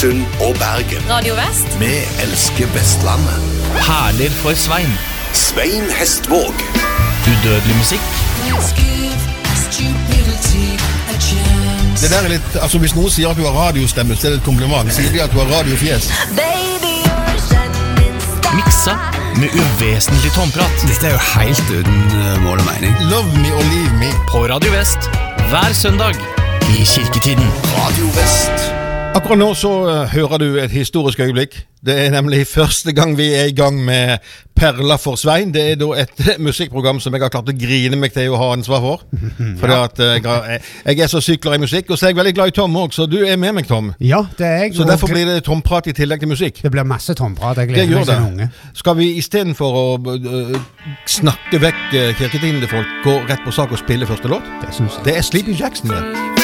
Haugesund og Bergen. Radio Vest. Vi elsker Vestlandet. Perler for Svein. Svein Hestvåg. Udødelig musikk. Det der er litt, altså Hvis noen sier at du har radiostemme, så er det et kompliment. Sier de at du har radiofjes? Miksa med uvesentlig tomprat. Dette er jo helt uten eh, mål og mening. Love me or leave me. På Radio Vest hver søndag i kirketiden. Radio Vest. Akkurat nå så eh, hører du et historisk øyeblikk. Det er nemlig første gang vi er i gang med Perla for Svein. Det er da et musikkprogram som jeg har klart å grine meg til å ha ansvar for. Fordi at eh, jeg, jeg er så sykt glad i musikk, og så er jeg veldig glad i Tom òg, så du er med meg, Tom. Ja, det er jeg. Så derfor blir det tomprat i tillegg til musikk. det blir masse tomprat. Jeg gleder meg som en unge. Skal vi istedenfor å øh, snakke vekk uh, kirketiden til folk, gå rett på sak og spille første låt? Det. Det er Sleepy Jackson, det.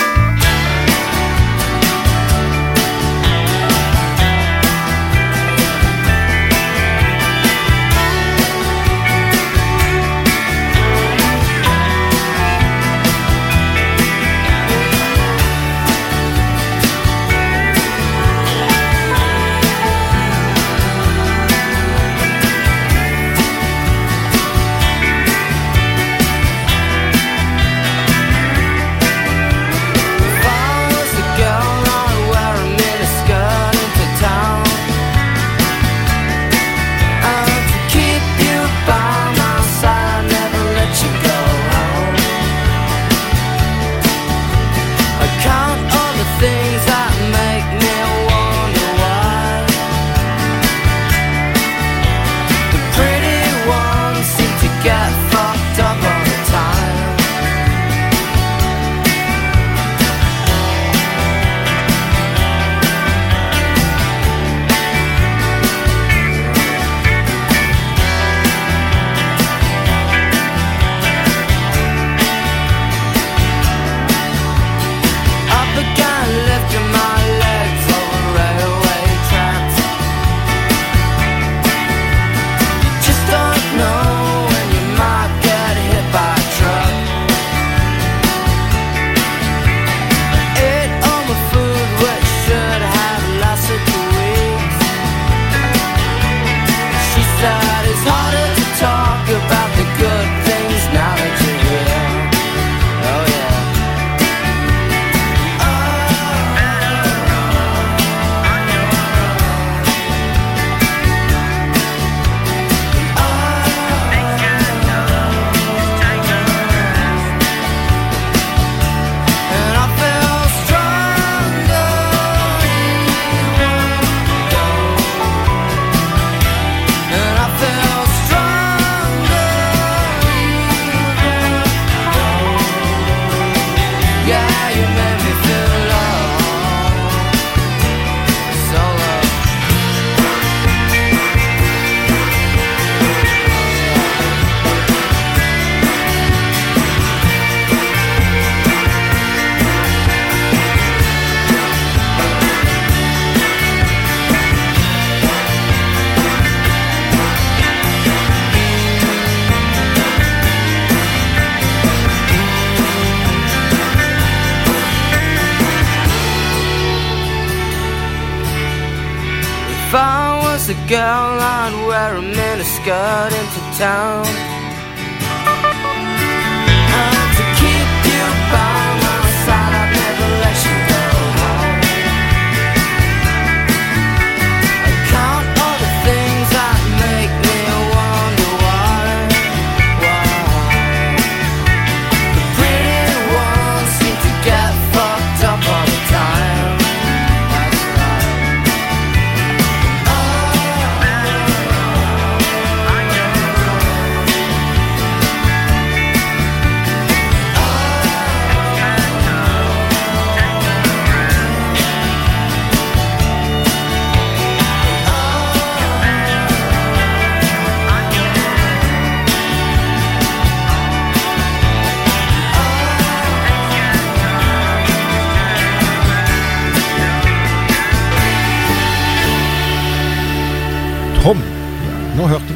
Girl, I'd wear a miniskirt into town.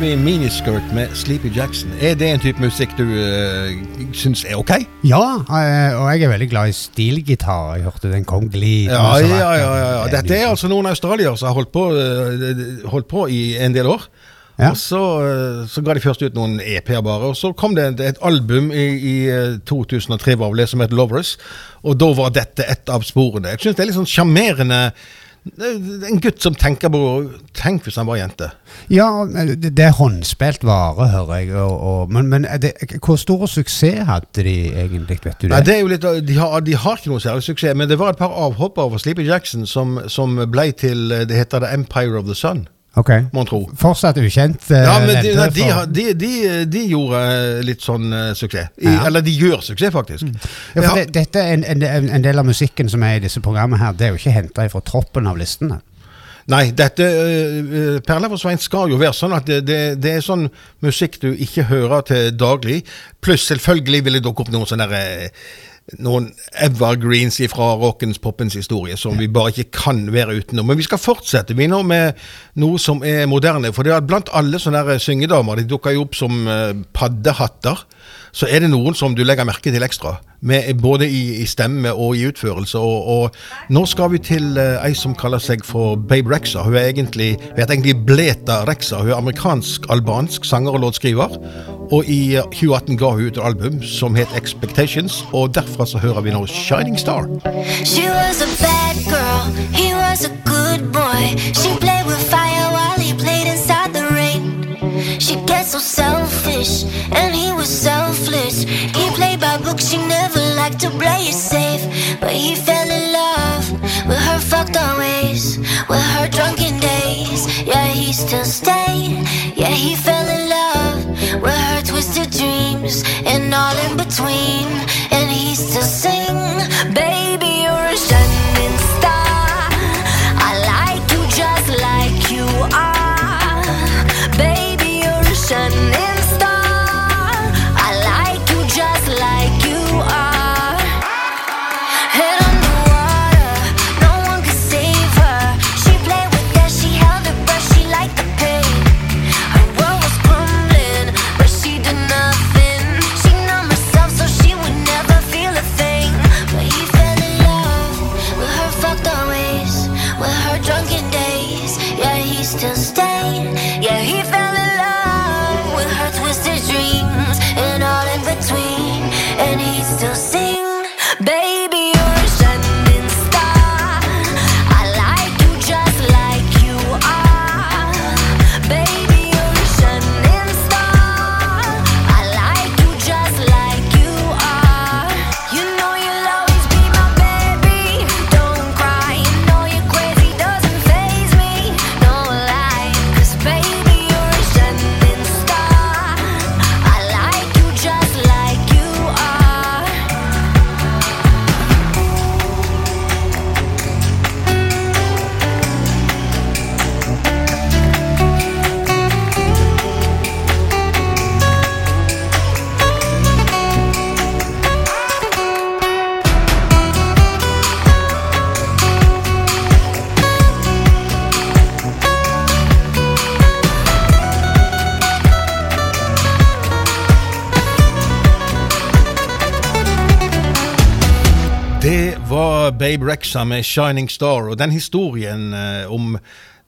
Hørte vi Miniskirt med Sleepy Jackson. Er det en type musikk du uh, syns er ok? Ja, eh, og jeg er veldig glad i stilgitar. Jeg hørte den kom glidende. Ja, ja, ja, ja. Dette er altså noen australiere som har holdt på, eh, holdt på i en del år. Ja. Og så, så ga de først ut noen EP-er bare, og så kom det et, et album i, i eh, 2003 var det som het Lovers, og da var dette et av sporene. Jeg syns det er litt sånn sjarmerende. En gutt som tenker på Tenk hvis han var jente. Ja, det, er håndspilt vare, hører jeg. Og, og, men men det, hvor stor suksess hadde de egentlig, vet du det? Nei, det er jo litt, de, har, de har ikke noe særlig suksess, men det var et par avhoppere fra Sleepy Jackson som, som ble til eh, Det heter The Empire of the Sun, Ok. må en tro. Fortsatt ukjent? Uh, Ja, men de, de, de, de, de gjorde eh, litt sånn uh, suksess. I, Ja. Eller de gjør suksess, faktisk. Ja, for det, dette en, en, en del av musikken som er i disse programmene her, det er jo ikke henta fra troppen av listene. Nei, dette uh, Perla for Svein skal jo være sånn at det, det, det er sånn musikk du ikke hører til daglig. Pluss selvfølgelig vil det dukke opp noen sånne eh, noen evergreens fra rockens, poppens historie som vi bare ikke kan være utenom. Men vi skal fortsette vi nå med noe som er moderne. For det er blant alle sånne syngedamer, de dukker jo opp som eh, paddehatter, så er det noen som du legger merke til ekstra. Med, både i, i stemme og i utførelse. Og, og nå skal vi til uh, ei som kaller seg for Babe Rexa. Hun er egentlig, hun heter egentlig Bleta Rexa. Hun er amerikansk-albansk sanger og låtskriver. Og i eh, 2018 ga hun ut et album som het Expectations, og derfra så hører vi nå Shining Star. She was a bad girl, he was a good boy. She played with fire liked to play it safe. But he fell in love with her fucked up ways, with her drunken days. Yeah, he still stayed. Yeah, he fell in love with her twisted dreams and all in between. And he still sing, Babe Rexa med 'Shining Star', og den historien eh, om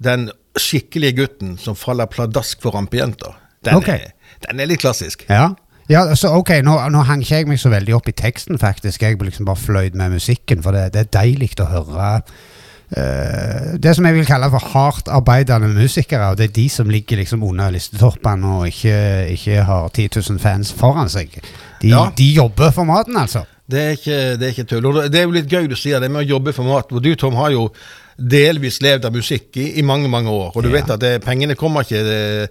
den skikkelige gutten som faller pladask for rampejenta, den, okay. er, den er litt klassisk. Ja. Ja, så ok, nå, nå hang ikke jeg meg så veldig opp i teksten, faktisk. Jeg liksom bare fløyd med musikken, for det, det er deilig å høre uh, det som jeg vil kalle for hardt arbeidende musikere. og Det er de som ligger liksom under listetoppene og ikke, ikke har 10 000 fans foran seg. De, Ja. de jobber for maten, altså. Det er ikke, det er ikke tull. Og det er jo litt gøy du sier det med å jobbe for mat. Og du, Tom, har jo delvis levd av musikk i, i mange, mange år. Og du Ja. vet at det, pengene kommer ikke det,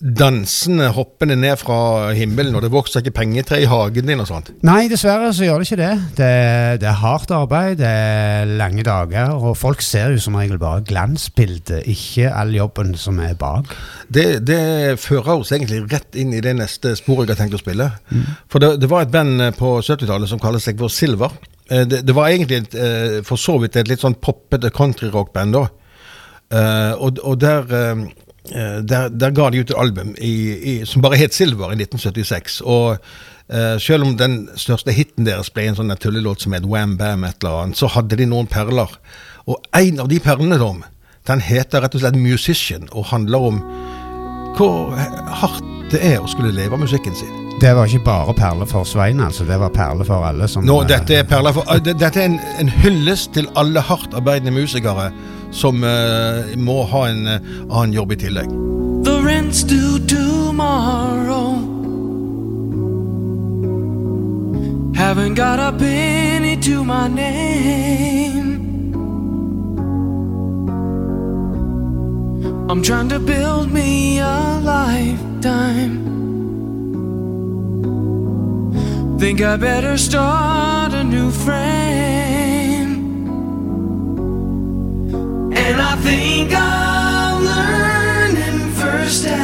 dansende, hoppende ned fra himmelen, og det vokser ikke pengetre i hagen din og sånt. Nei, dessverre så gjør det ikke det. Det, det er hardt arbeid, det er lange dager, og folk ser jo som regel bare glansbildet, ikke all jobben som er bak. Det, det fører oss egentlig rett inn i det neste sporet jeg har tenkt å spille. For det, det var et band eh, på 70-tallet som kalte seg for Silver. Eh, Det, det var egentlig et, eh, for så vidt et litt sånn poppete countryrockband da. Og, og der, der, der ga de ut et album i, i, som bare het Silver i 1976. Og uh, selv om den største hiten deres ble en sånn tullelåt som het Wham Bam, et eller annet, så hadde de noen perler. Og en av de perlene, Tom, den heter rett og slett Musician, og handler om hvor hardt det er å skulle leve av musikken sin. Det var ikke bare perler for Svein, altså. Det var perler for alle som Nå, eh, dette er for, uh, Dette er en, en hyllest til alle hardt arbeidende musikere som eh, må ha en eh, annen jobb i tillegg. The rent's due tomorrow. Haven't got a penny to my name. I'm trying to build me a lifetime. Think I better start a new frame. And I think I'm learning firsthand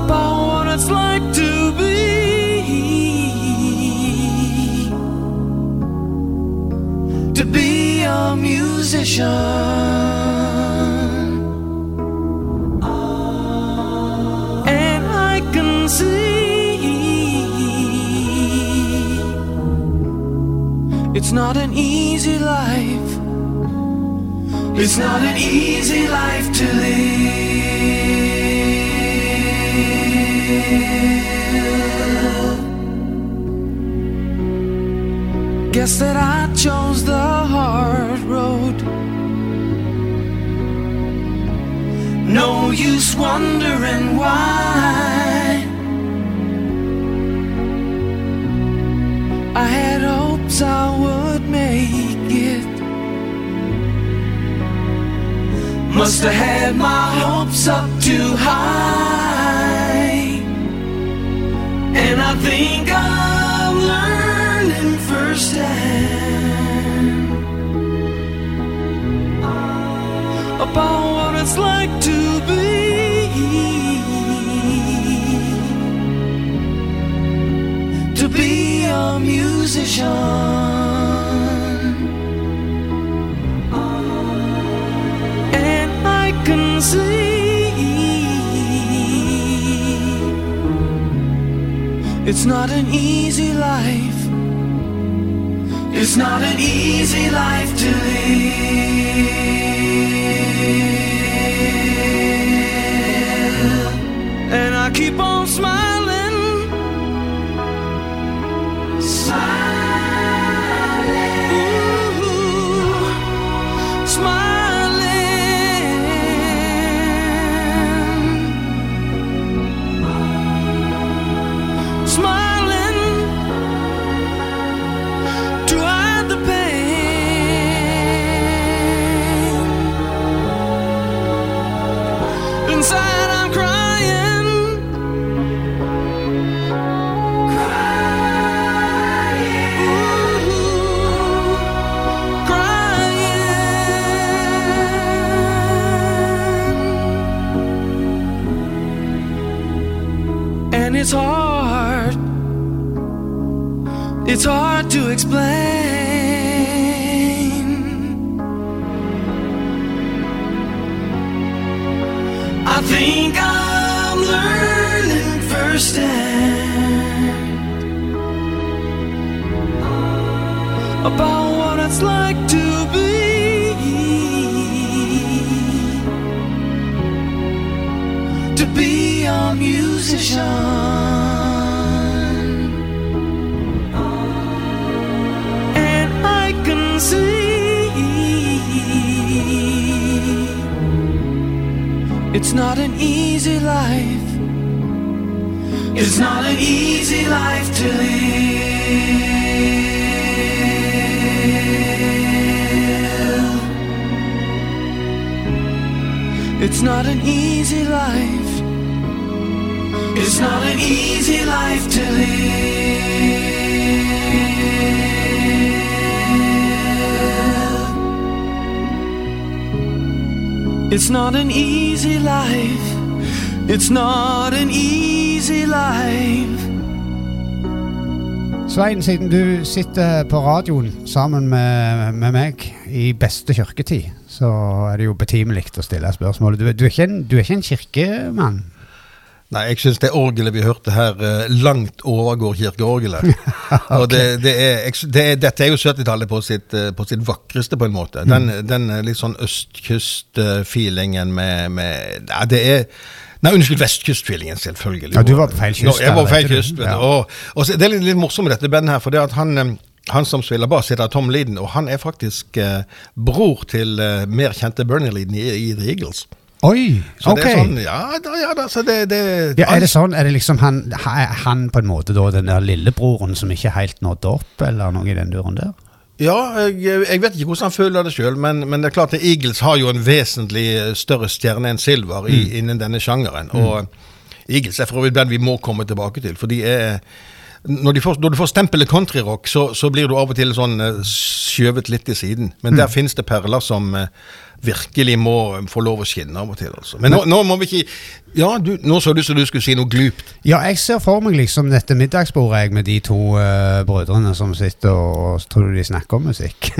about what it's like to be to be a musician. It's not an easy life. It's not an easy life to live. Guess that I chose the hard road. No use wondering why. I had hopes I would Must have had my hopes up too high. And I think I'm learning firsthand about what it's like to be to be a musician. Can see it's not an easy life. It's not an easy life to live. It's not an easy life to live. It's not an easy life. It's not an easy life. Svein, siden du sitter på radioen sammen med, med meg i beste kirketid, så er det jo betimelig å stille spørsmålet. Du, du, er en, du er ikke en kirkemann? Nei, jeg syns det orgelet vi hørte her, eh, langt overgår kirkeorgelet. Og det, det er, det er, dette er jo 70-tallet på, eh, på sitt vakreste, på en måte. Den, den eh, litt sånn østkyst-feelingen med, med ja, Det er Nei, unnskyld, vestkystfeelingen, selvfølgelig. Ja, du var på feil kyst Nå, jeg var på feil kyst, Ja. Og, og så, det er litt, litt morsomt med dette bandet her, for det at han han som spiller bass, heter Tom Leeden, og han er faktisk eh, bror til eh, mer kjente Bernie Leeden i, i The Eagles. Oi, Så ok. det er sånn, ja da, ja da, så det, det Ja, er det sånn, er det liksom han, han på en måte da den der lillebroren som ikke helt nådde opp, eller noe i den duren der? Ja, jeg, jeg vet ikke hvordan han føler det sjøl, men, men det er klart at Eagles har jo en vesentlig større stjerne enn Silver i, innen denne sjangeren. Og Eagles er for øvrig band vi må komme tilbake til, for de er når, får, når du får stempelet countryrock, så, så blir du av og til sånn eh, skjøvet litt til siden. Men der finnes det perler som eh, virkelig må få lov å skinne av og til. Altså. Men nå, nå må vi ikke Ja, du, nå så du som du skulle si noe glupt. Ja, jeg ser for meg liksom dette middagsbordet jeg med de to uh, brødrene som sitter og, og tror de snakker om musikk.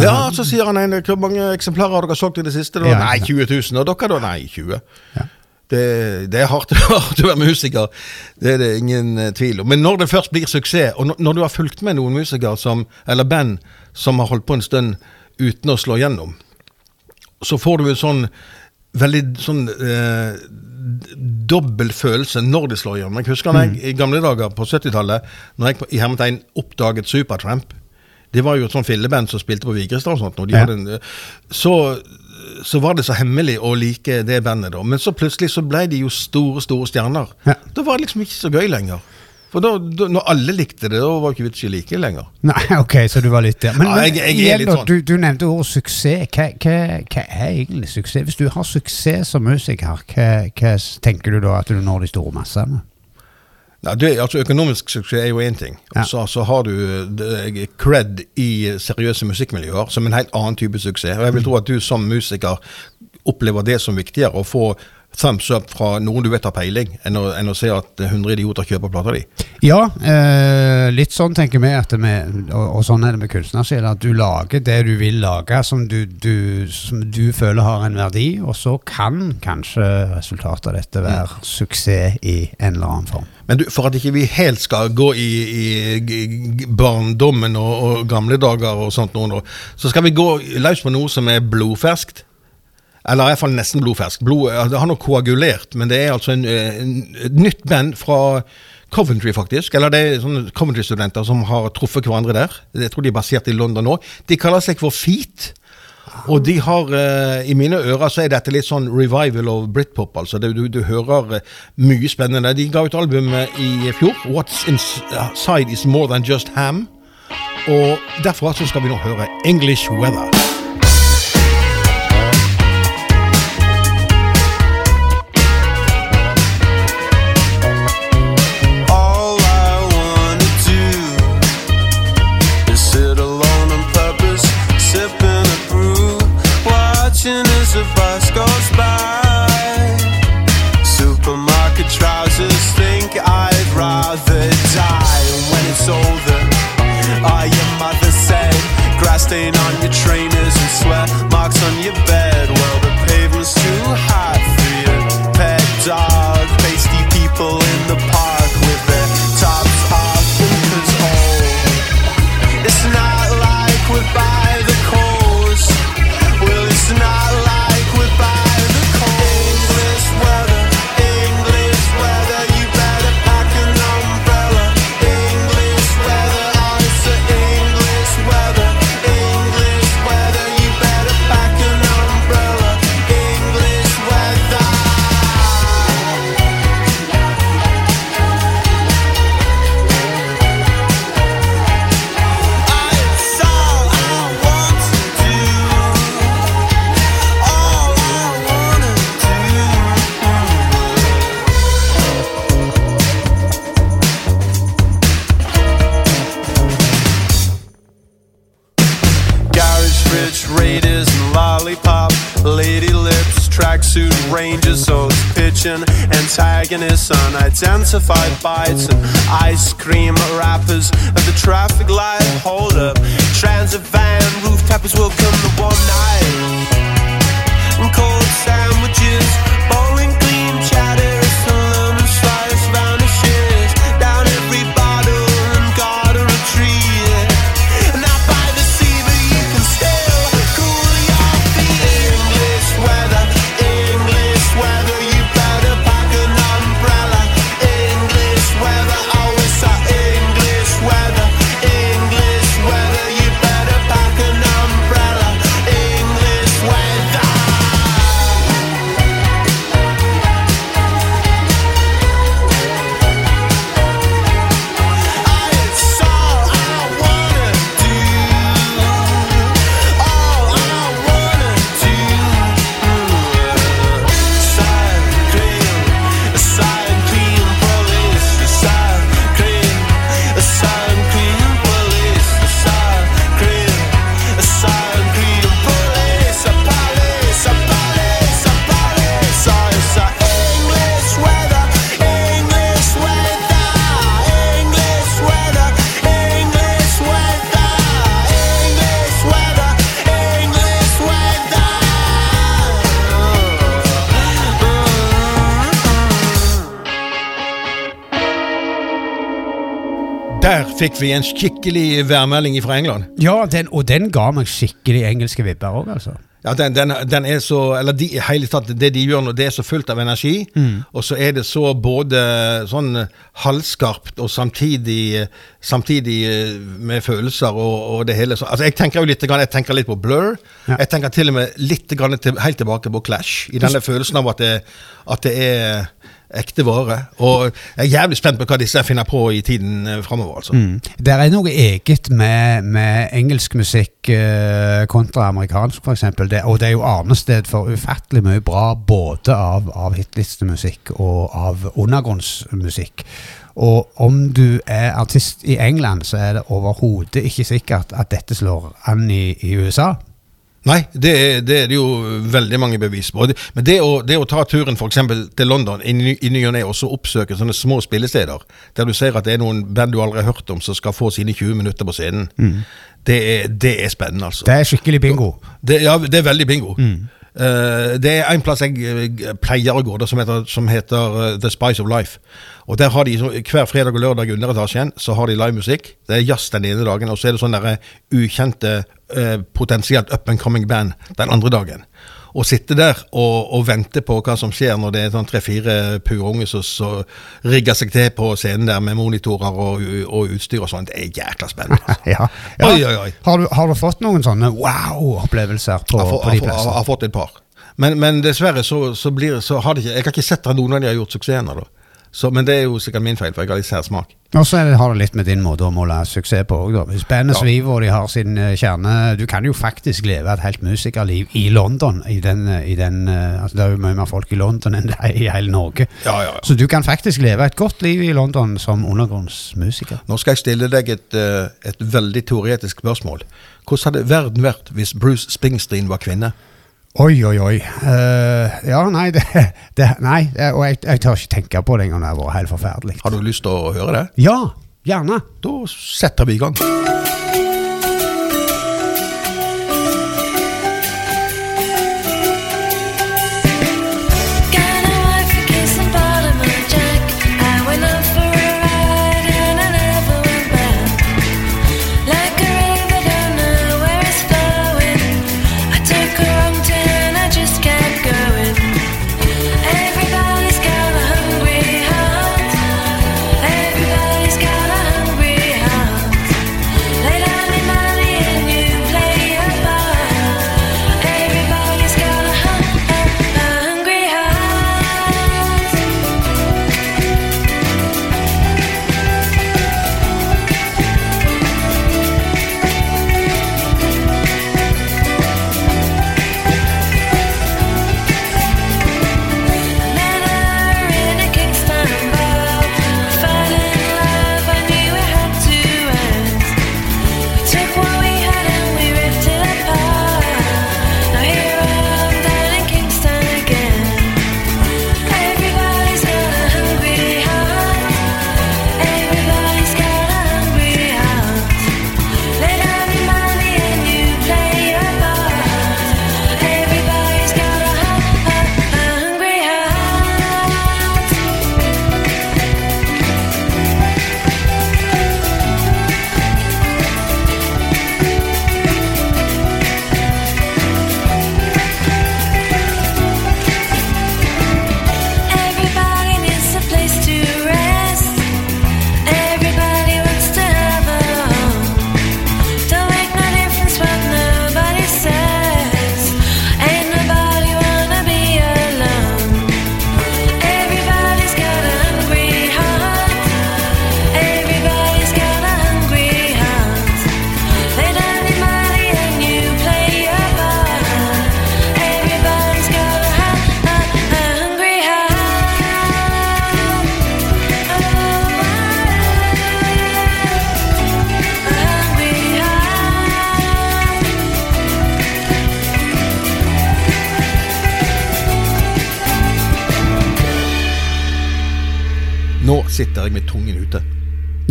Ja, så sier han en, hvor mange eksemplarer har dere solgt i det siste? Ja, nei, ja. 20 000. Og dere da? Nei, 20. Ja. Det, det er hardt, hardt å være musiker, det er det ingen eh, tvil om. Men når det først blir suksess, og når, når du har fulgt med noen musikere som, eller band som har holdt på en stund uten å slå gjennom, så får du en sånn veldig sånn eh, dobbel følelse når de slår gjennom. Jeg husker jeg, i gamle dager på 70-tallet, når jeg i hermetegn oppdaget Supertramp. Det var jo et sånt filleband som spilte på Vigrestad og sånt. Og de Ja. en, så, så var det så hemmelig å like det bandet da. Men så plutselig så ble de jo store, store stjerner. Ja. Da var det liksom ikke så gøy lenger. For da, da, når alle likte det, da var ikke vits like lenger. Nei, ok, så du var litt der. Men, Ja, jeg- jeg er igjen sånn. du, du nevnte ordet suksess. Hva, hva, hva er egentlig suksess? Hvis du har suksess som musiker, hva, hva tenker du da at du når de store massene? Nei, det, altså Økonomisk suksess er jo én ting. Og så, så har du det, cred i seriøse musikkmiljøer som en helt annen type suksess. Og jeg vil tro at du som musiker opplever det som viktigere å få thumbs up fra noen du vet har peiling, enn å, enn å se at 100 idioter kjøper plata di. Ja, eh, litt sånn tenker vi, at vi, og, og sånn er det med kunstnersjel, at du lager det du vil lage som du, du, som du føler har en verdi, og så kan kanskje resultatet av dette være suksess i en eller annen form. Men du, for at ikke vi helt skal gå i, i barndommen og, og gamle dager og sånt nå, så skal vi gå løs på noe som er blodferskt. Eller i hvert fall nesten blodfersk. Blod, det har nok koagulert, men det er altså en, en, et nytt band fra Coventry, faktisk. Eller det er sånne Coventry-studenter som har truffet hverandre der. Jeg tror de er basert i London nå. De kaller seg for Feet. Og de har, eh, i mine ører så er dette litt sånn revival of Britpop. altså. Det, du, du hører eh, mye spennende. De ga ut albumet i fjor. What's Inside Is More Than Just Ham. Og derfra så skal vi nå høre English Weather. Unidentified bites, and ice cream fikk vi en skikkelig værmelding fra England. Ja, den, og den ga meg skikkelig engelske vibber òg, altså. Ja, den, den, den er så Eller de, hele tatt, det de gjør nå, det er så fullt av energi. Og så er det så både sånn halvskarpt og samtidig, samtidig eh, med følelser og, og det hele. Så, altså, jeg tenker jo litt, jeg tenker litt på Blur. Ja. Jeg tenker til og med litt til, helt tilbake på Clash. I denne følelsen av at det, at det er ekte vare. Og jeg er jævlig spent på hva disse finner på i tiden eh, framover. Altså. Det er noe eget med, med engelsk musikk eh, kontra amerikansk, f.eks. Og det er jo arnested for ufattelig mye bra både av, av hitlistemusikk og av undergrunnsmusikk. Og om du er artist i England, så er det overhodet ikke sikkert at dette slår an i, i USA. Nei, det er, det er det jo veldig mange bevis på. Men det å, det å ta turen eksempel til London i, ny- og ne og så oppsøke sånne små spillesteder, der du ser at det er noen band du aldri har hørt om som skal få sine 20 minutter på scenen, det, er, det er spennende, altså. Det er skikkelig bingo. Det, ja, det er veldig bingo. Eh, det er en plass jeg eh, pleier å gå, som heter, som heter eh, The Spice of Life. Og der har de Hver fredag og lørdag under etasjen så har de livemusikk. Det er jazz den ene dagen, og så er det sånn derre ukjente, eh, potensielt up and coming band den andre dagen. Å sitte der og, og vente på hva som skjer når det er sånn tre-fire purunge som så rigger seg til på scenen der med monitorer og, og utstyr og sånt, det er jækla spennende. Altså. Ja. Oi, oi, oi. Har, du, har du fått noen sånne wow-opplevelser på, på de plassene? jeg har fått et par. Men, men dessverre så, så, blir, så har det ikke Jeg har ikke sett at noen av de har gjort suksess ennå. da. Så, men det er jo sikkert min feil, for jeg har litt sær smak. Og så har det litt med din måte å måle suksess på òg, da. Bandet Ja. de har sin eh, kjerne Du kan jo faktisk leve et helt musikerliv i London. I den, eh, i den, eh, altså det er jo mye mer folk i London enn det er i hele Norge. Ja, ja. Så du kan faktisk leve et godt liv i London som undergrunnsmusiker. Nå skal jeg stille deg et, et veldig teoretisk spørsmål. Hvordan hadde verden vært hvis Bruce Springsteen var kvinne? Oi, oi, oi. Uh, ja, nei, det, det Nei, og jeg, jeg tør ikke tenke på det engang. Det har vært helt forferdelig. Har du lyst til å høre det? Ja, gjerne. Da setter vi i gang.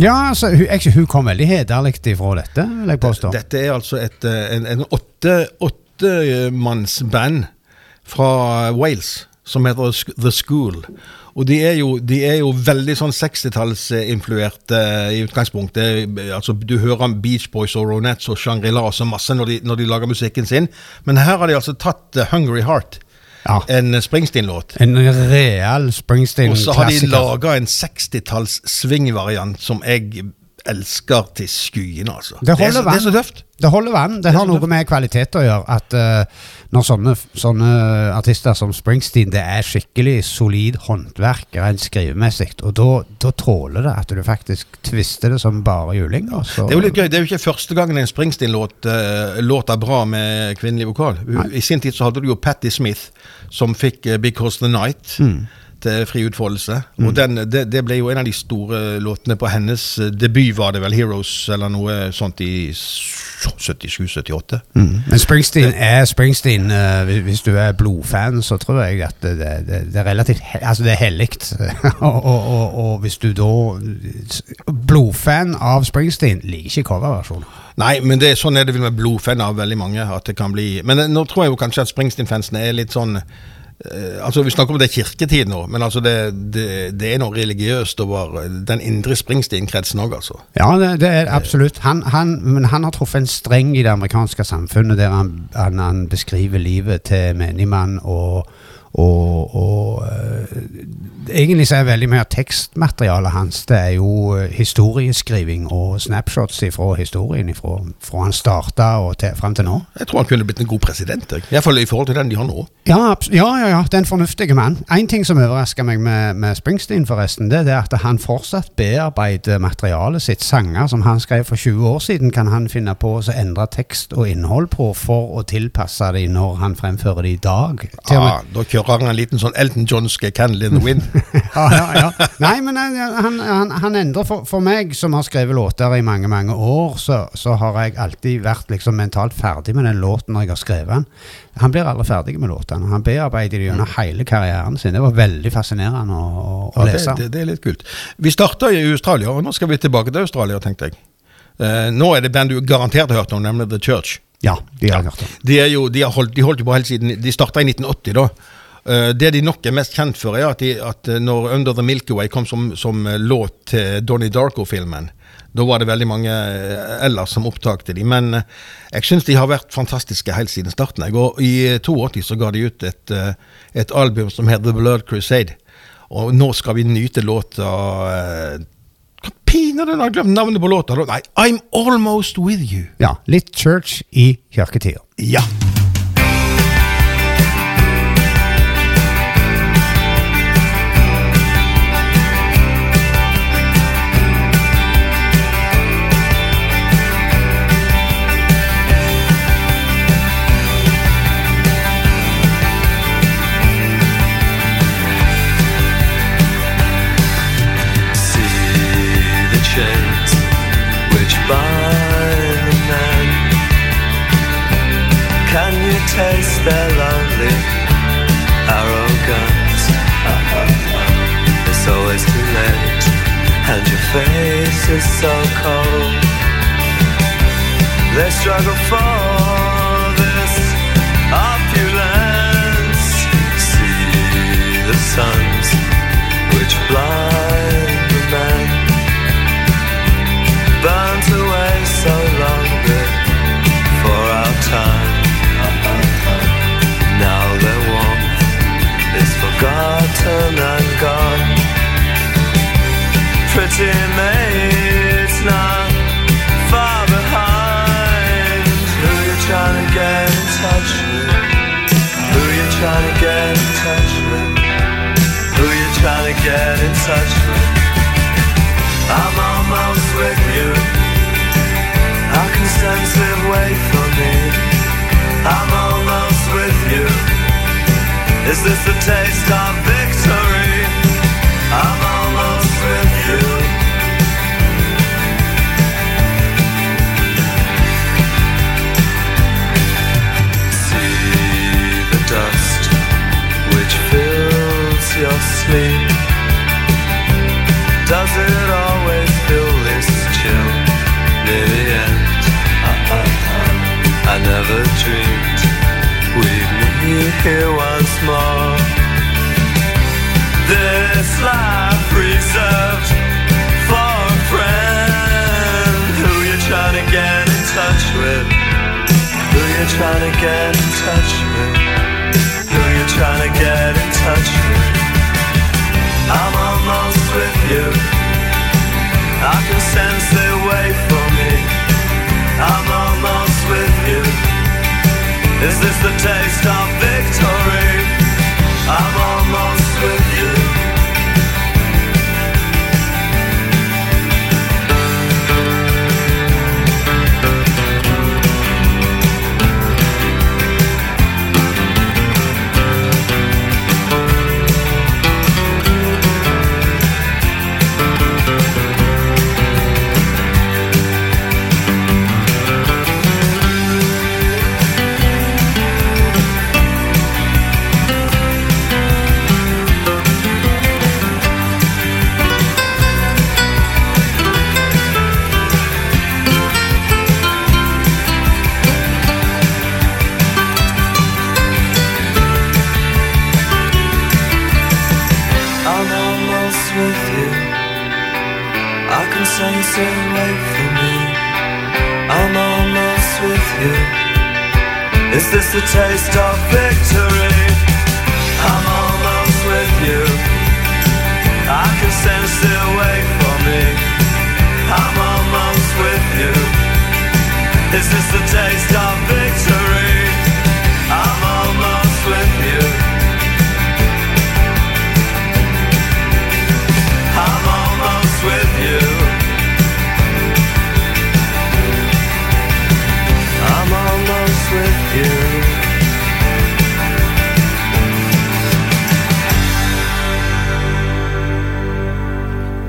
Ja, altså, hun, jeg, hun kom veldig hederlig ifra dette, vil jeg påstå. Dette er altså et, en, en, åttemannsband åtte, åttemannsband fra Wales som heter The School. Og de er jo, de er jo veldig sånn 60-tallsinfluerte i utgangspunktet. Altså, du hører om Beach Boys og Ronettes og Shangri-La så masse når de, når de lager musikken sin. Men her har de altså tatt eh, Hungry Heart, Ja. en Springsteen-låt. En real Springsteen-klassiker. Og så har de laga en 60-talls swing-variant som jeg elsker til skyene, altså. Det holder er så, det er så tøft. Det holder vann. Det, det har noe med kvalitet å gjøre. At eh, når sånne, sånne artister som Springsteen Det er skikkelig solid håndverk rent skrivemessig, og da, tåler det at du faktisk tvister det som bare juling. Det er jo litt gøy, det er jo ikke første gangen en Springsteen-låt uh, låter bra med kvinnelig vokal. I sin tid så hadde du jo Patti Smith, som fikk eh, 'Because the Night' Mm. Til fri utfoldelse. Og den, det, det ble jo en av de store låtene på hennes eh, debut, var det vel 'Heroes', eller noe sånt i 77-78. Men Springsteen er Springsteen. Uh, hvis- du er blodfan, så tror jeg at det, det, det, er relativt Altså, det er hellig. og, og, og, og hvis du da Blodfan av Springsteen liker ikke coverversjonen. Nei, men det, sånn er det vel med blodfan av veldig mange. at det kan bli... Men eh, nå tror jeg jo kanskje at Springsteen-fansene er litt sånn eh, altså Vi snakker om det er kirketid nå, men altså det, det, det er noe religiøst over eh, den indre Springsteen-kretsen òg, altså. Ja, det, det er absolutt. Han, han, men han har truffet en streng i det amerikanske samfunnet der han, han, han beskriver livet til menigmann og og, og eh, egentlig så er veldig mye av tekstmaterialet hans Det er jo eh, historieskriving og snapshots fra historien fra, fra han starta og til, fram til nå. Jeg tror han kunne blitt en god president. iallfall I forhold til den de har nå. Ja, ja, ja, ja, det er en fornuftig mann. En ting som overrasker meg med, med Springsteen, forresten, det er at han fortsatt bearbeider materialet sitt. Sanger som han skrev for 20 år siden, kan han finne på å endre tekst og innhold på for å tilpasse det når han fremfører det i dag. Ja, ah, da kjører han en liten sånn Elton Johnske 'Candle in the Wind'. ja, ja, ja. Nei, men han, han, han, han endrer for, for meg, som har skrevet låter i mange, mange år, så, så har jeg alltid vært liksom mentalt ferdig med den låten når jeg har skrevet den. Han blir aldri ferdig med låtene. Han bearbeider det gjennom hele karrieren sin. Det var veldig fascinerende å, å, å Ja, lese. det, det er litt kult. Vi starta i Australia, og nå skal vi tilbake til Australia, tenkte jeg. Eh, nå er det band du garantert har hørt om, nemlig The Church. Ja, de har jeg hørt om. De, er jo, de, har holdt, de holdt jo på helt siden De starta i 1980, da. Eh, det de nok er mest kjent for, er at, de, at eh, når Under the Milky Way kom som, som eh, låt til Donnie Darko-filmen, da var det veldig mange ellers som opptakte de. Men jeg syns de har vært fantastiske helt siden starten. Og I eh, 82 så ga de ut et, et album som heter The Blood Crusade. Og nå skal vi nyte låta Hva pinadø har jeg glemt navnet på låta? Nei, I'm Almost With You. Ja, litt church i kirketida. Ja. Face is so cold. They struggle for this opulence. See the suns which blind get in touch with? I'm almost with you. Wait for me? I'm almost with you. Is this the taste of victory?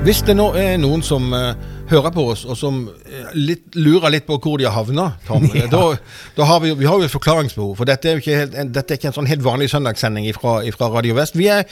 Hvis det nå er noen som eh, hører på oss, og som eh, litt, lurer litt på hvor de har havna, Tom, Ja. da, da har vi, vi har jo et forklaringsbehov. For dette er jo ikke, helt, en, dette er ikke en sånn helt vanlig søndagssending fra Radio Vest. Vi, er,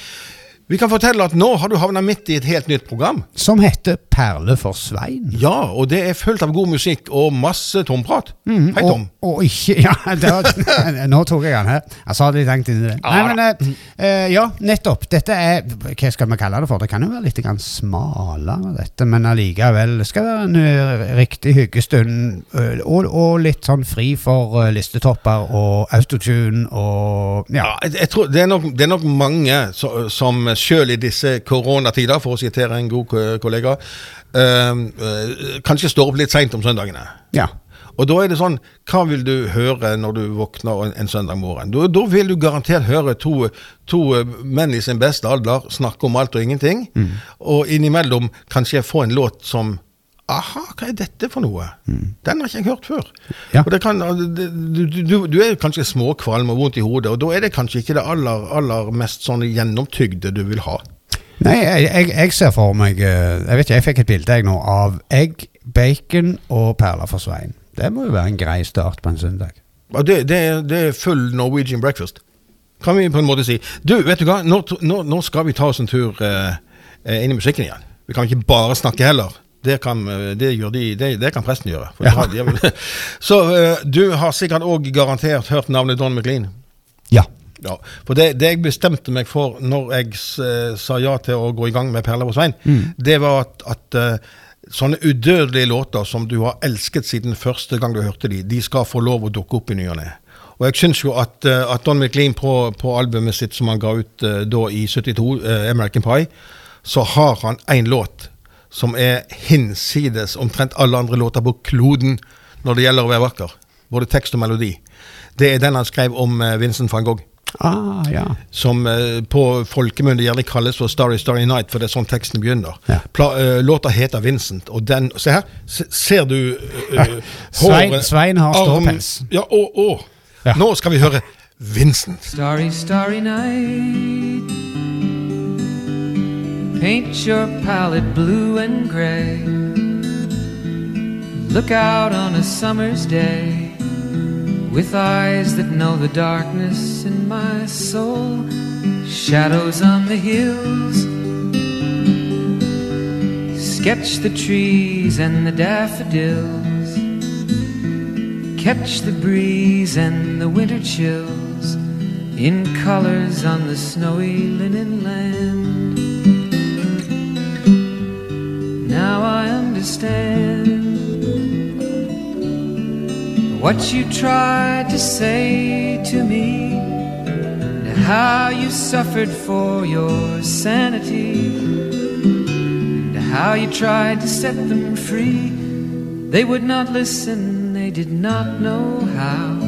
vi kan fortelle at nå har du havna midt i et helt nytt program. Som heter Perle for Svein. Ja, og det er fullt av god musikk og masse tomprat. Hei, Tom. Og, og ikke Ja, det var, nå tok jeg den her. Jeg sa det langt inni det. Nei, men eh, eh, Ja, nettopp. Dette er Hva skal vi kalle det for? Det kan jo være litt grann smalere, dette, men allikevel. skal Det være en eh, riktig hyggestund. eh, og, og litt sånn fri for listetopper og autotune og Ja. Ja, jeg, jeg tror det er, nok, det er nok mange som sjøl i disse koronatider, for å sitere en god kollega, eh, eh, kanskje står opp litt seint om søndagene. ja. Og da er det sånn, hva vil du høre når du våkner en, en søndag morgen? Da, da vil du garantert høre to, to eh, menn i sin beste alder snakke om alt og ingenting, og innimellom kanskje få en låt som Aha, hva er dette for noe? Den har ikke jeg hørt før. Ja. Kan, du, du, du er kanskje småkvalm og vondt i hodet, og da er det kanskje ikke det aller, aller mest sånn gjennomtygde du vil ha. Nei, jeg, jeg, jeg ser for meg eh, Jeg vet ikke, jeg fikk et bilde jeg nå av egg, bacon og perler for Svein. Det må jo være en grei start på en søndag. Det, det, det er full Norwegian breakfast. Kan vi på en måte si. Du, vet du hva? Nå, nå, nå skal vi ta oss en tur eh, eh, inn i musikken igjen. Vi kan ikke bare snakke heller. Det kan, eh, det de, det, det kan presten gjøre. Ja. de har- Så eh, du har sikkert òg garantert hørt navnet Don McLean. Ja. Ja, for det, det jeg bestemte meg for når jeg eh, sa ja til å gå i gang med Perler på Svein, det var at, at sånne udødelige låter som du har elsket siden første gang du hørte de, de skal få lov å dukke opp i ny og ne. Og jeg syns jo at, at Don McLean på, på albumet sitt som han ga ut da i 72, eh, American Pie, så har han én låt som er hinsides omtrent alle andre låter på kloden når det gjelder å være vakker. Både tekst og melodi. Det er den han skrev om eh, Vincent van Gogh Ah, ja. som eh, på folkemunne gjerne kalles for Starry Starry Night, for det er sånn teksten begynner. Ja. Pla, eh, låta heter Vincent, og den Se her, se, ser du uh, Svein- håret- Svein har ståpels. Ja, og, og. Ja. Nå skal vi høre Vincent. Starry, starry night. Paint your palette blue and gray. Look out on a summer's day with eyes that know the darkness in my soul. Shadows on the hills. Sketch the trees and the daffodils. catch the breeze and the winter chills in colors on the snowy linen land. Now I understand what you tried to say to me, and how you suffered for your sanity, and how you tried to set them free. They would not listen, they did not know how.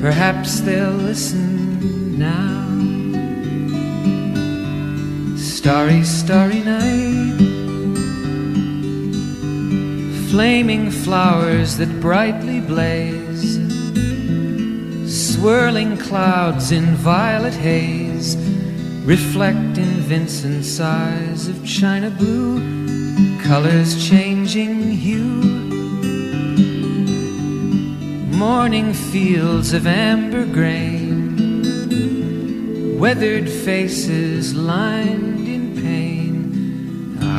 Perhaps they'll listen now. Starry, starry night. Flaming flowers that brightly blaze. Swirling clouds in violet haze. Reflect in Vincent's eyes of china blue. Colors changing hue. Morning fields of amber grain, weathered faces lined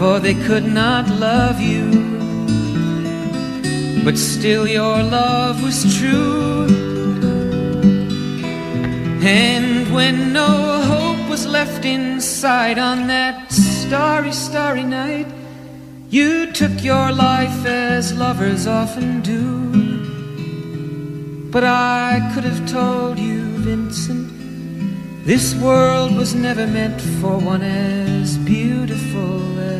for they could not love you. But still, your love was true. And when no hope was left inside on that starry, starry night, you took your life as lovers often do. But I could have told you, Vincent, this world was never meant for one as beautiful as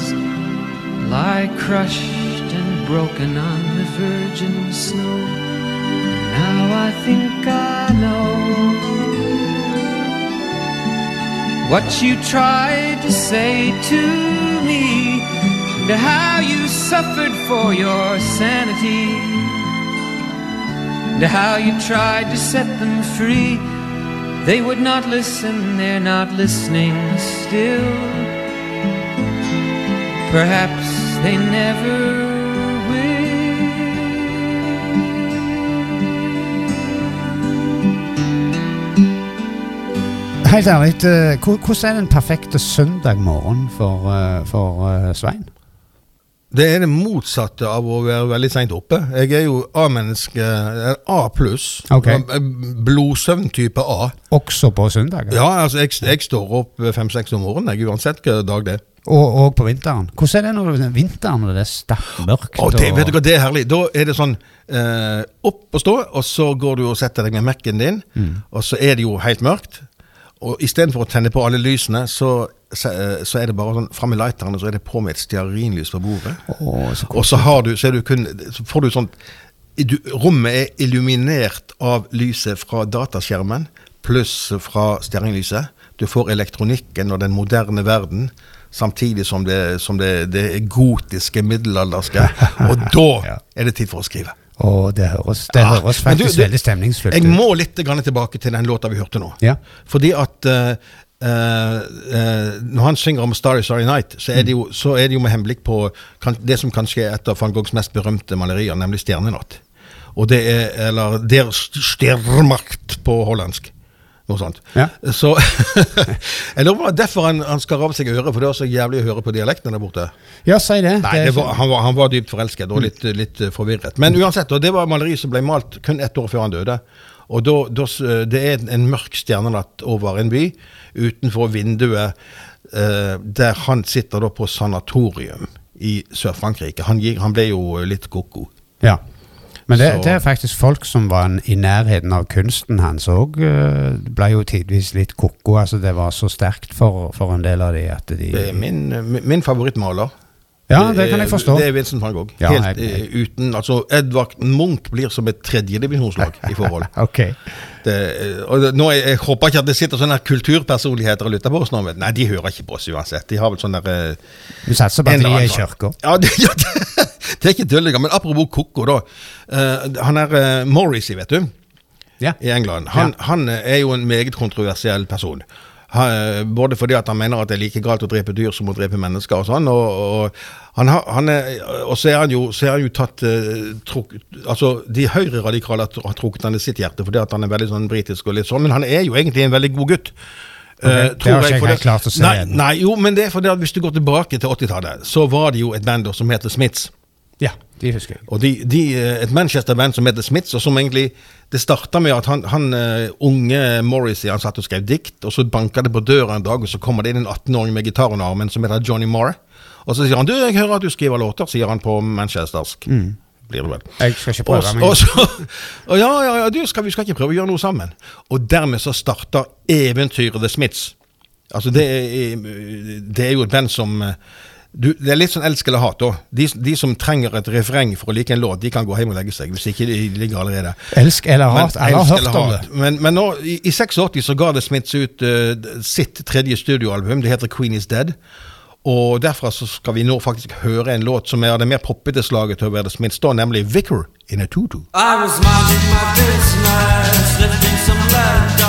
lie crushed and broken on the virgin snow. Now I think I know what you tried to say to me, and how you suffered for your sanity, and how you tried to set them free. They would not listen, they're not listening still. Perhaps they never will. Helt ærlig, eh, hvordan er den perfekte søndag morgen for, eh, for eh, Svein? Det er det motsatte av å være veldig seint oppe. Jeg er jo A-menneske, A pluss. Okay. Blodsøvntype A. Også på søndager? Ja, altså jeg, jeg står opp fem-seks om morgenen, jeg, uansett hvilken dag det er. Og, og på vinteren? Hvordan er det når er vinteren og det er sterkt mørkt? Oh, det, og- vet du hva, det er herlig. Da er det sånn eh, opp og stå, og så går du og setter deg med Mac-en din, og så er det jo helt mørkt. Og istedenfor å tenne på alle lysene, så, så, eh, så er det bare sånn fram med lighterne, så er det på med et stearinlys på bordet. Oh, så Og så, har du, så, du kun, så får du sånn du, Rommet er illuminert av lyset fra dataskjermen pluss fra stearinlyset. Du får elektronikken og den moderne verden. Samtidig som det, som det, det gotiske middelalderske. Og da er det tid for å skrive. Og det høres, det høres faktisk du, veldig stemningsfullt Jeg må litt tilbake til den låta vi hørte nå. Ja. Fordi at uh, uh, når han synger om Starry Starry Night, så er det jo, så er det jo med henblikk på det som kanskje er et av van Goghs mest berømte malerier, nemlig Stjernenatt. Og det er, eller Der Stjermakt på hollandsk. Noe sånt. Ja. Så Jeg lurer på om er derfor han, han skar av seg øret, for det var så jævlig å høre på dialekten der borte. Ja, si det. Nei, det var, han, var, han var dypt forelsket og litt, litt eh, forvirret. Men uansett, og det var maleri som ble malt kun ett år før han døde. Og da, da, det er en mørk stjernenatt over en by, utenfor vinduet, eh, der han sitter da på sanatorium i Sør-Frankrike. Han, han ble jo litt koko. Ja. Men det, det er faktisk folk som var i nærheten av kunsten hans òg. ble jo tidvis litt ko-ko. Altså det var så sterkt for, for en del av de at de min, min favorittmaler. Ja, det kan jeg forstå. Det er Vincent van Gogh. Ja, Helt jeg- jeg- eh, uten Altså, Edvard Munch blir som et tredjedivisjonslag i forhold. Ok. Det, eh, og det, nå, jeg, jeg håper ikke at det sitter sånne kulturpersonligheter og lytter på oss nå. men Nei, de hører ikke på oss uansett. De har vel sånn der Du satser på at de er i kirka. Ja, det, ja, det, det er ikke tullinger. Men apropos koko, da. Uh, han er uh, Morrissey, vet du Ja. i England. Han, han er jo en meget kontroversiell person. Han, eh, både fordi at han mener at det er like galt å drepe dyr som å drepe mennesker og sånn. Og, og, han, han er, og så er han jo, så er han jo tatt uh, truk, Altså, de høyreradikale har, har trukket han i sitt hjerte fordi at han er veldig sånn britisk og litt sånn, men han er jo egentlig en veldig god gutt. Ok, Eh, det har ikke jeg helt klart å se Nei, igjen. nei, jo, men det er fordi at hvis du går tilbake til 80-tallet, så var det jo et band som heter Smiths. Ja, de husker jeg. Og de, de, eh, et Manchester-band som heter Smiths, og som egentlig Det starta med at han, han eh, unge Morrissey han satt og skrev dikt, og så banka det på døra en dag, og så kommer det inn en 18-åring med gitar under armen som heter Johnny Marr. Og så sier han 'Du, jeg hører at du skriver låter', sier han på manchestersk. Blir det vel. Jeg skal ikke prøve men og så, og ja, ja, ja, du, skal, vi skal ikke prøve å gjøre noe sammen. Og dermed så starter eventyret The Smiths. Altså, det er, det er jo et band som eh, du, Det er litt sånn elsk eller hat. da. De, de som trenger et refreng for å like en låt, de kan gå hjem og legge seg. Hvis ikke de ligger allerede. Elsk eller hat. Alle har hørt om det. Men, men nå, i, i 86 så ga The Smiths ut uh, sitt tredje studioalbum. Det heter Queen Is Dead. Og derfra så skal vi nå faktisk høre en låt som er av det mer poppete slaget til å være The Smiths, da, nemlig Vicar in a Tutu. I was minding my business, lifting some lead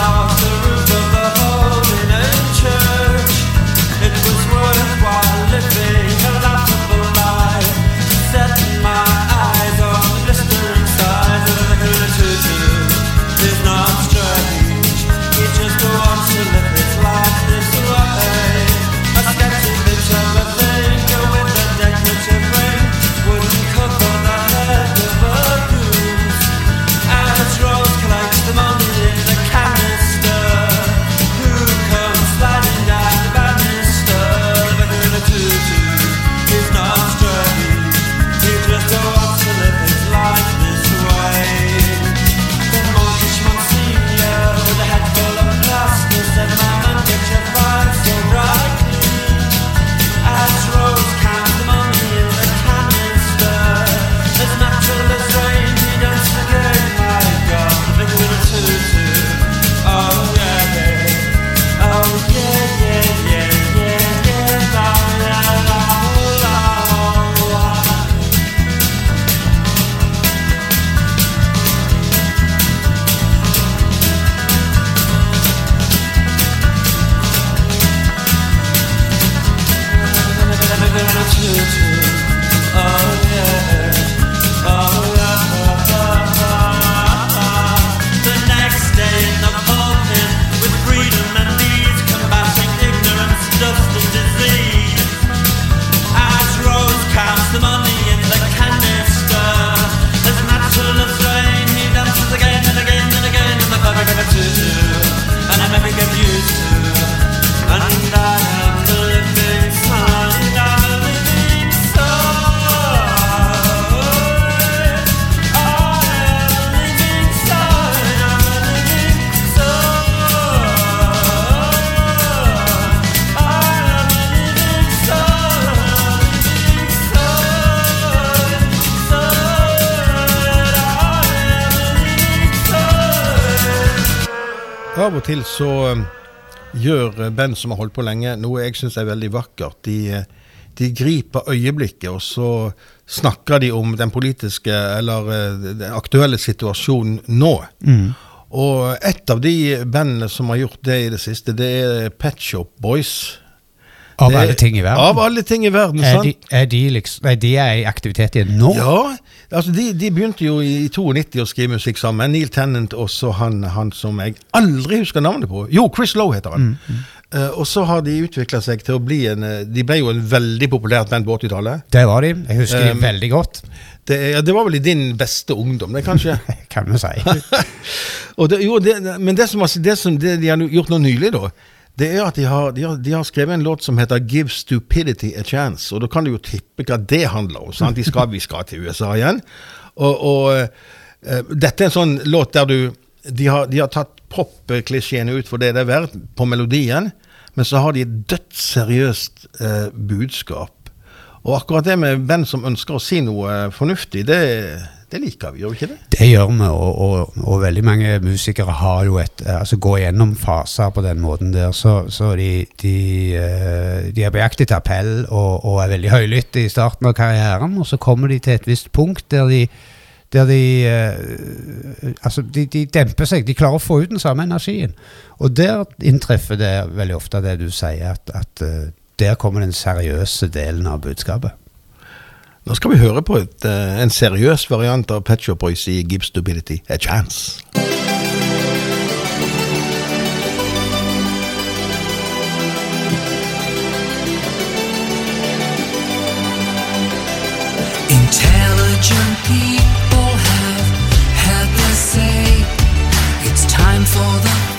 til så um, gjør band som har holdt på lenge, noe jeg syns er veldig vakkert. De, uh, de griper øyeblikket, og så snakker de om den politiske eller uh, den aktuelle situasjonen nå. Og et av de bandene som har gjort det i det siste, det er Pet Shop Boys. Av alle ting i verden. Av alle ting i verden, Er de, er de liksom Nei, de er i aktivitet igjen nå? Ja, altså de, de begynte jo i 92 å skrive musikk sammen. Neil Tennant og så han, han som jeg aldri husker navnet på. Jo, Chris Lowe heter han. Eh, og så har de utvikla seg til å bli en eh, De ble jo en veldig populært band på 80-tallet. Det var de. Jeg husker Um, de veldig godt, Det, ja, det var vel i din beste ungdom, det, kanskje? kan vi si. det, jo, det, men det som, det som det de har gjort nå nylig, da, det er at de har, de, har, de har skrevet en låt som heter 'Give Stupidity a Chance'. Og da kan du jo tippe hva det handler om. Sant? De skal, vi skal til USA igjen. Og, og uh, dette er en sånn låt der du De har, de har tatt pop-klisjeene ut for det det er verdt, på melodien, men så har de et dødsseriøst uh, budskap. Og akkurat det med hvem som ønsker å si noe fornuftig, det, det liker vi, gjør vi ikke det? Det gjør vi, og, og, og veldig mange musikere har jo et eh, Altså går gjennom faser på den måten der. Så, så de, de, eh, de er på jakt etter appell og, og er veldig høylytte i starten av karrieren, og så kommer de til et visst punkt der de der de eh, Altså, de, de demper seg. De klarer å få ut den samme energien. Og der inntreffer det veldig ofte det du sier, at, at der kommer den seriøse delen av budskapet. Nå skal vi høre på et, eh, en seriøs variant av Pet Shop Boys i Give Stupidity a Chance. People have had their say. It's time for the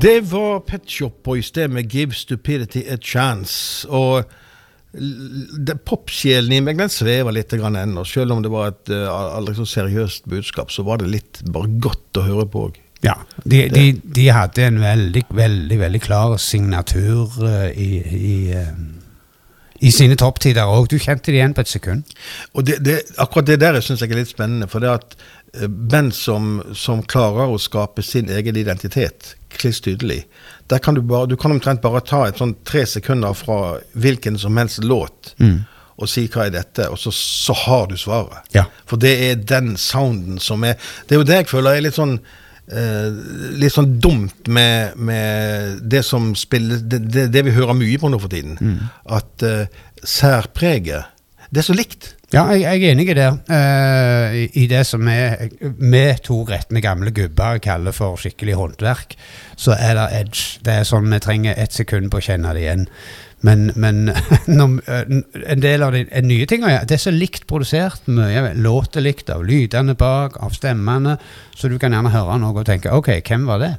Det var Pet Shop Boys det med 'Give Stupidity a Chance'. Og popsjelen i meg den svever litt ennå. Selv om det var et uh, aldri så seriøst budskap, så var det litt bare godt å høre på òg. Ja, de, de, de hadde en veldig, veldig veldig klar signatur eh, i, i, eh, i sine topptider òg. Du kjente det igjen på et sekund. Og det, det, akkurat det der syns jeg er litt spennende. For det at eh, band som, som klarer å skape sin egen identitet kliss tydelig der kan du, bare, du kan omtrent bare ta et sånn tre sekunder fra hvilken som helst låt og si hva er dette, og så, så har du svaret. Ja. For det er den sounden som er Det er jo det jeg føler er litt sånn eh, litt sånn dumt med, med det som spiller det, det, det vi hører mye på nå for tiden. At eh, særpreget det er så likt. Ja, jeg, jeg er enig i det. Uh, i, I det som vi to retne gamle gubber kaller for skikkelig håndverk, så er det edge. Det er sånn vi trenger ett sekund på å kjenne det igjen. Men, men når, eh, en del av de nye tingene Det er så likt produsert. Mye låter likt av lydene bak, av stemmene. Så du kan gjerne høre noe og tenke OK, hvem var det?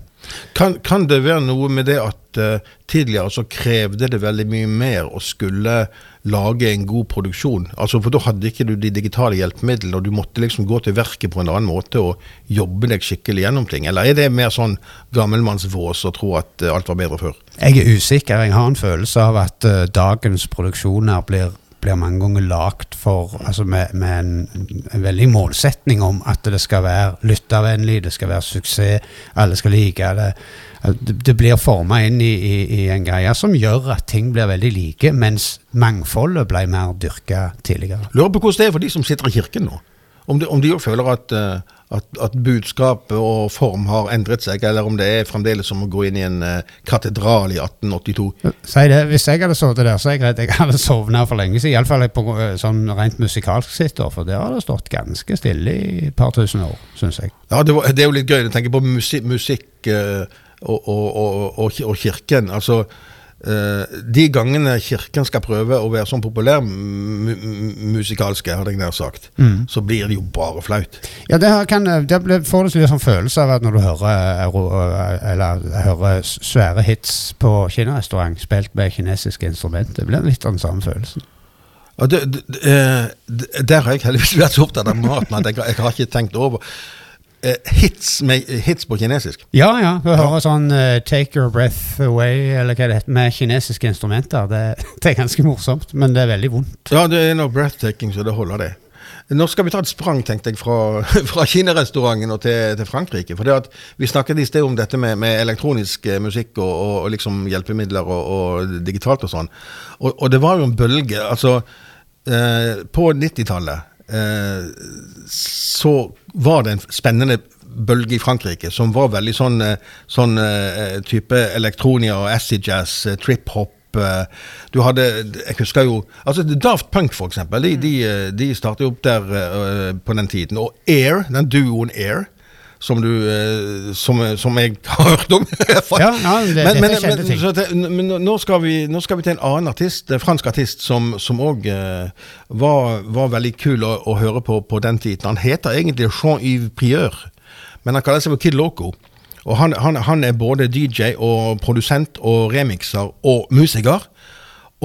Kan, kan det være noe med det at uh, tidligere så krevde det veldig mye mer å skulle lage en god produksjon? Altså For da hadde ikke du de digitale hjelpemidlene, og du måtte liksom gå til verket på en annen måte og jobbe deg skikkelig gjennom ting? Eller er det mer sånn gammelmannsvås å tro at eh, alt var bedre før? Jeg er usikker. Jeg har en følelse av at uh, dagens produksjoner blir, blir mange ganger lagt for altså med, med en, en veldig målsetning om at det skal være lyttervennlig, det skal være suksess, alle skal like det. Det, blir forma inn i, i, i en greie som gjør at ting blir veldig like, mens mangfoldet ble mer dyrka tidligere. Lurer på hvordan det er for de som sitter i kirken nå. Om de, om de føler at, eh, at, at budskapet og form har endret seg, eller om det er fremdeles som å gå inn i en eh, katedral i 1882. Si det, Hvis jeg hadde sittet der, så er jeg redd jeg hadde sovna for lenge siden. Iallfall eh, sånn rent musikalsk sett, for der har det stått ganske stille i et par tusen år, syns jeg. Ja, det, var, det er jo litt gøy. å tenke på musikk, musikk og, og, og, og, kirken. Altså, eh, de gangene kirken skal prøve å være sånn populær mu mu- hadde jeg nær sagt, så blir det jo bare flaut. Ja, det, kan, det ble- får du en sånn følelse av at når du hører, eh, eller, hører svære hits på kinarestaurant spilt med kinesiske instrumenter, det blir litt av den samme følelsen. Ja, det, det, eh, det- der har jeg heldigvis vært så opptatt av maten at jeg, jeg har ikke tenkt over. Eh, hits, med, hits på kinesisk. Ja, ja. Du hører sånn uh, 'Take Your Breath Away' eller hva det heter, med kinesiske instrumenter. Det, det er ganske morsomt, men det er veldig vondt. Ja, det er noe breathtaking, så det holder det. Nå skal vi ta et sprang, tenkte jeg, fra, fra kinarestauranten og til, til Frankrike. For det at vi snakket i sted om dette med, med elektronisk eh, musikk og, og, og liksom hjelpemidler og, og digitalt og sånn. Og, det var jo en bølge. Altså, eh, på 90-tallet eh, så var det en spennende bølge i Frankrike som var veldig sånn, eh, sånn eh, type elektronia og acid jazz, eh, trip-hop. eh, Du hadde Jeg husker jo altså Daft Punk, for eksempel. De, de, eh, de startet opp der uh, på den tiden. Og Air, den duoen Air, som, du, eh, som, som jeg har hørt om. Ja, ja, det- men, men, men, ting. til, men nå- skal vi, nå skal vi til en annen artist, en fransk artist, som òg var, var veldig kul å, å høre på på den tiden. Han heter egentlig Jean-Yves Prieur, men han kaller seg for Kid Loco. Og han, han, han er både DJ og produsent og remixer og musiker.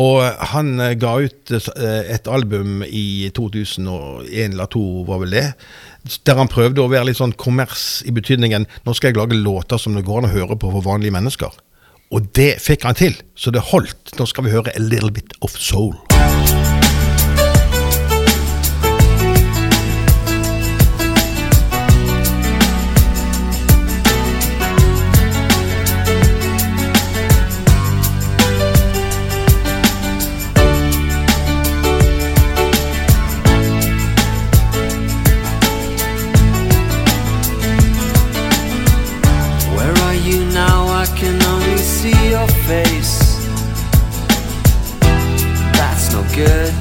Og han eh, ga ut eh, et album i 2001 eller 2002, var vel det, der han prøvde å være litt sånn kommers i betydningen nå skal jeg lage låter som det går an å høre på for vanlige mennesker. Og det fikk han til, så det holdt. Nå skal vi høre A Little Bit of Soul. Good.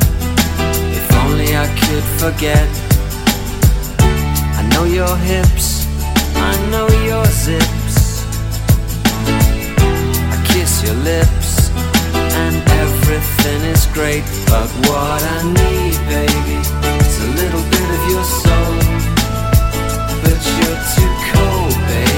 If only I could forget. I know your hips, I know your zips. I kiss your lips, and everything is great. But what I need, baby, is a little bit of your soul. But you're too cold, baby,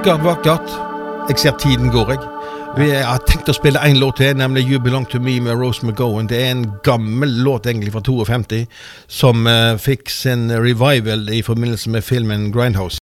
Vakkert, vakkert. Jeg ser tiden går, jeg. Vi har tenkt å spille én låt til, nemlig You Belong To Me med Rose McGowan. Det er en gammel låt egentlig fra 52, som uh, fikk sin revival i forbindelse med filmen Grindhouse.